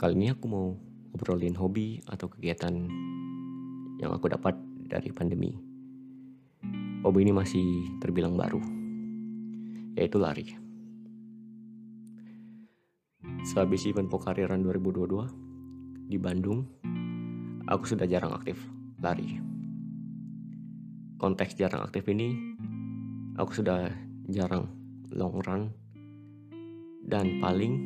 Kali ini aku mau ngobrolin hobi atau kegiatan yang aku dapat dari pandemi. Hobi ini masih terbilang baru, yaitu lari. Sehabis event Pokariran 2022 di Bandung, aku sudah jarang aktif lari. Konteks jarang aktif ini, aku sudah jarang long run dan paling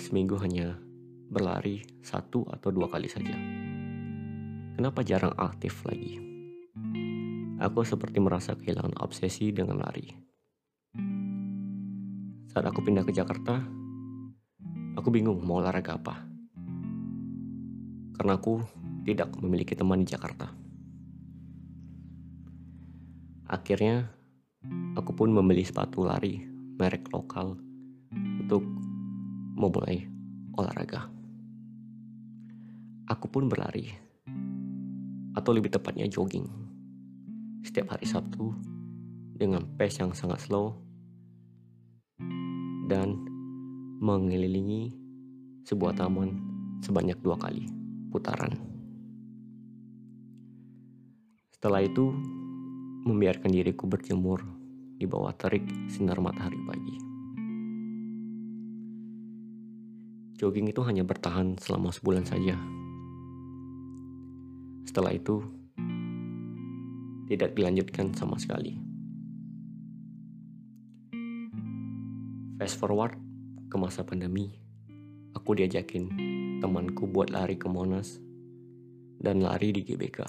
seminggu hanya berlari satu atau dua kali saja. Kenapa jarang aktif lagi? Aku seperti merasa kehilangan obsesi dengan lari. Saat aku pindah ke Jakarta, aku bingung mau olahraga apa. Karena aku tidak memiliki teman di Jakarta. Akhirnya, aku pun membeli sepatu lari merek lokal untuk memulai olahraga. Aku pun berlari, atau lebih tepatnya jogging, setiap hari Sabtu dengan pace yang sangat slow dan mengelilingi sebuah taman sebanyak dua kali putaran. Setelah itu, membiarkan diriku berjemur di bawah terik sinar matahari pagi. Jogging itu hanya bertahan selama sebulan saja setelah itu tidak dilanjutkan sama sekali. Fast forward ke masa pandemi, aku diajakin temanku buat lari ke Monas dan lari di GBK.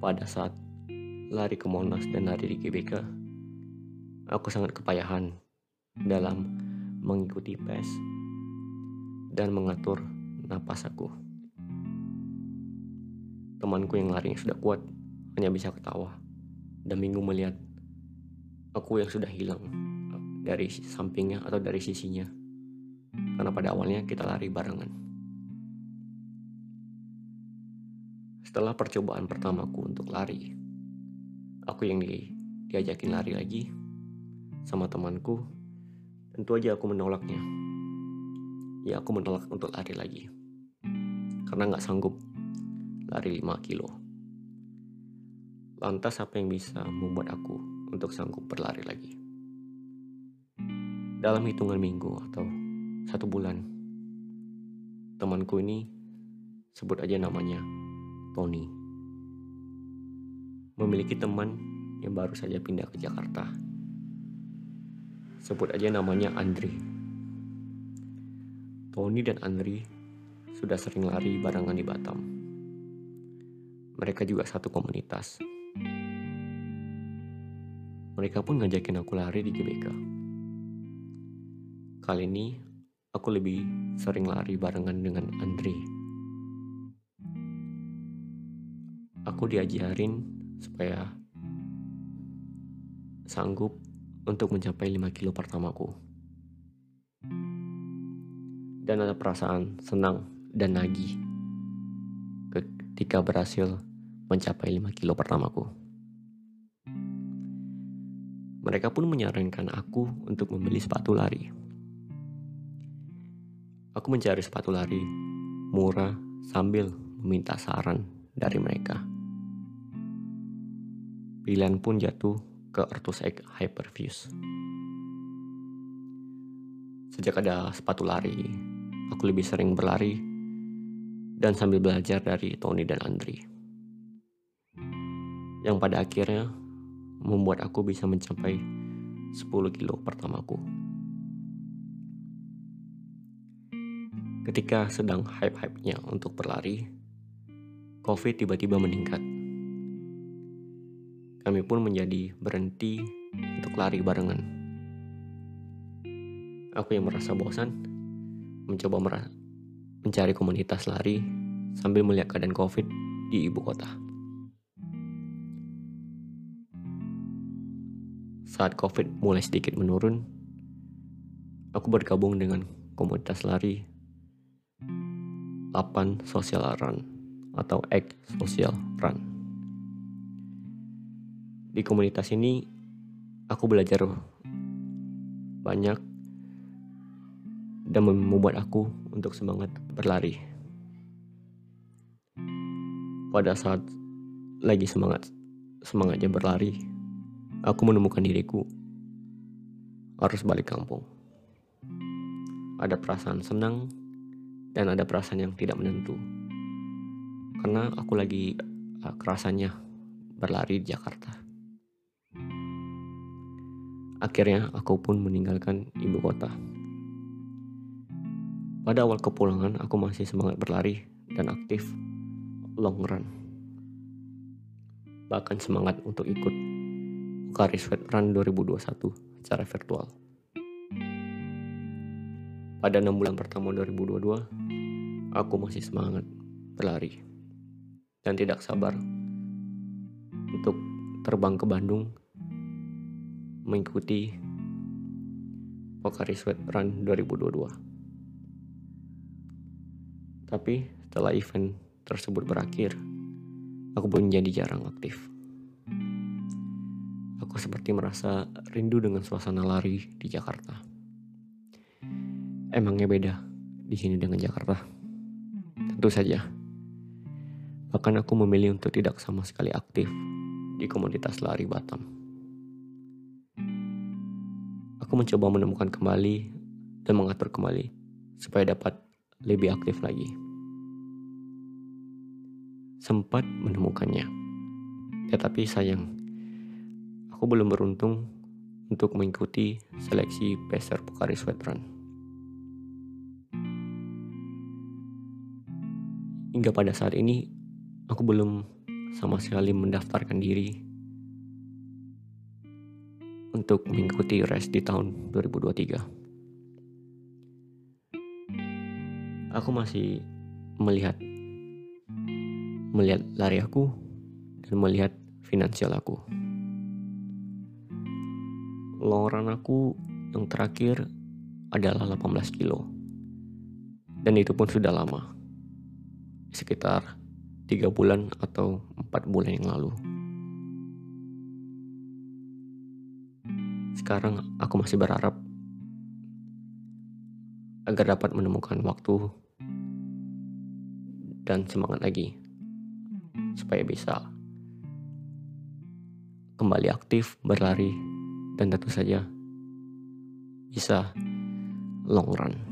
Pada saat lari ke Monas dan lari di GBK, aku sangat kepayahan dalam mengikuti PES dan mengatur napas aku. Temanku yang larinya sudah kuat hanya bisa ketawa dan bingung melihat aku yang sudah hilang dari sampingnya atau dari sisinya. Karena pada awalnya kita lari barengan. Setelah percobaan pertamaku untuk lari, aku yang di, diajakin lari lagi sama temanku, tentu aja aku menolaknya. Ya aku menolak untuk lari lagi. Karena nggak sanggup lari 5 kilo. Lantas apa yang bisa membuat aku untuk sanggup berlari lagi? Dalam hitungan minggu atau satu bulan, temanku ini sebut aja namanya Tony. Memiliki teman yang baru saja pindah ke Jakarta. Sebut aja namanya Andri. Tony dan Andri sudah sering lari barengan di Batam mereka juga satu komunitas. Mereka pun ngajakin aku lari di GBK. Kali ini aku lebih sering lari barengan dengan Andri. Aku diajarin supaya sanggup untuk mencapai 5 kilo pertamaku. Dan ada perasaan senang dan nagih ketika berhasil mencapai 5 kilo pertamaku. Mereka pun menyarankan aku untuk membeli sepatu lari. Aku mencari sepatu lari murah sambil meminta saran dari mereka. Pilihan pun jatuh ke Artus X Hyperfuse. Sejak ada sepatu lari, aku lebih sering berlari dan sambil belajar dari Tony dan Andri yang pada akhirnya membuat aku bisa mencapai 10 kilo pertamaku. Ketika sedang hype-hypenya untuk berlari, COVID tiba-tiba meningkat. Kami pun menjadi berhenti untuk lari barengan. Aku yang merasa bosan, mencoba mencari komunitas lari sambil melihat keadaan COVID di ibu kota. Saat COVID mulai sedikit menurun, aku bergabung dengan komunitas lari 8 Social Run atau X Social Run. Di komunitas ini, aku belajar banyak dan membuat aku untuk semangat berlari. Pada saat lagi semangat semangatnya berlari, aku menemukan diriku harus balik kampung. Ada perasaan senang dan ada perasaan yang tidak menentu. Karena aku lagi uh, kerasanya berlari di Jakarta. Akhirnya aku pun meninggalkan ibu kota. Pada awal kepulangan aku masih semangat berlari dan aktif long run. Bahkan semangat untuk ikut Sweat Run 2021 secara virtual. Pada enam bulan pertama 2022, aku masih semangat berlari dan tidak sabar untuk terbang ke Bandung mengikuti Pokari Sweat Run 2022. Tapi setelah event tersebut berakhir, aku pun jadi jarang aktif. Seperti merasa rindu dengan suasana lari di Jakarta. Emangnya beda di sini dengan Jakarta? Tentu saja. Bahkan aku memilih untuk tidak sama sekali aktif di komunitas lari Batam. Aku mencoba menemukan kembali dan mengatur kembali supaya dapat lebih aktif lagi. Sempat menemukannya, tetapi sayang, aku belum beruntung untuk mengikuti seleksi peser Pokari Sweatrun. Hingga pada saat ini, aku belum sama sekali mendaftarkan diri untuk mengikuti race di tahun 2023. Aku masih melihat melihat lari aku dan melihat finansial aku. Long run aku yang terakhir adalah 18 kilo. Dan itu pun sudah lama. Sekitar 3 bulan atau 4 bulan yang lalu. Sekarang aku masih berharap agar dapat menemukan waktu dan semangat lagi supaya bisa kembali aktif berlari dan tentu saja bisa long run.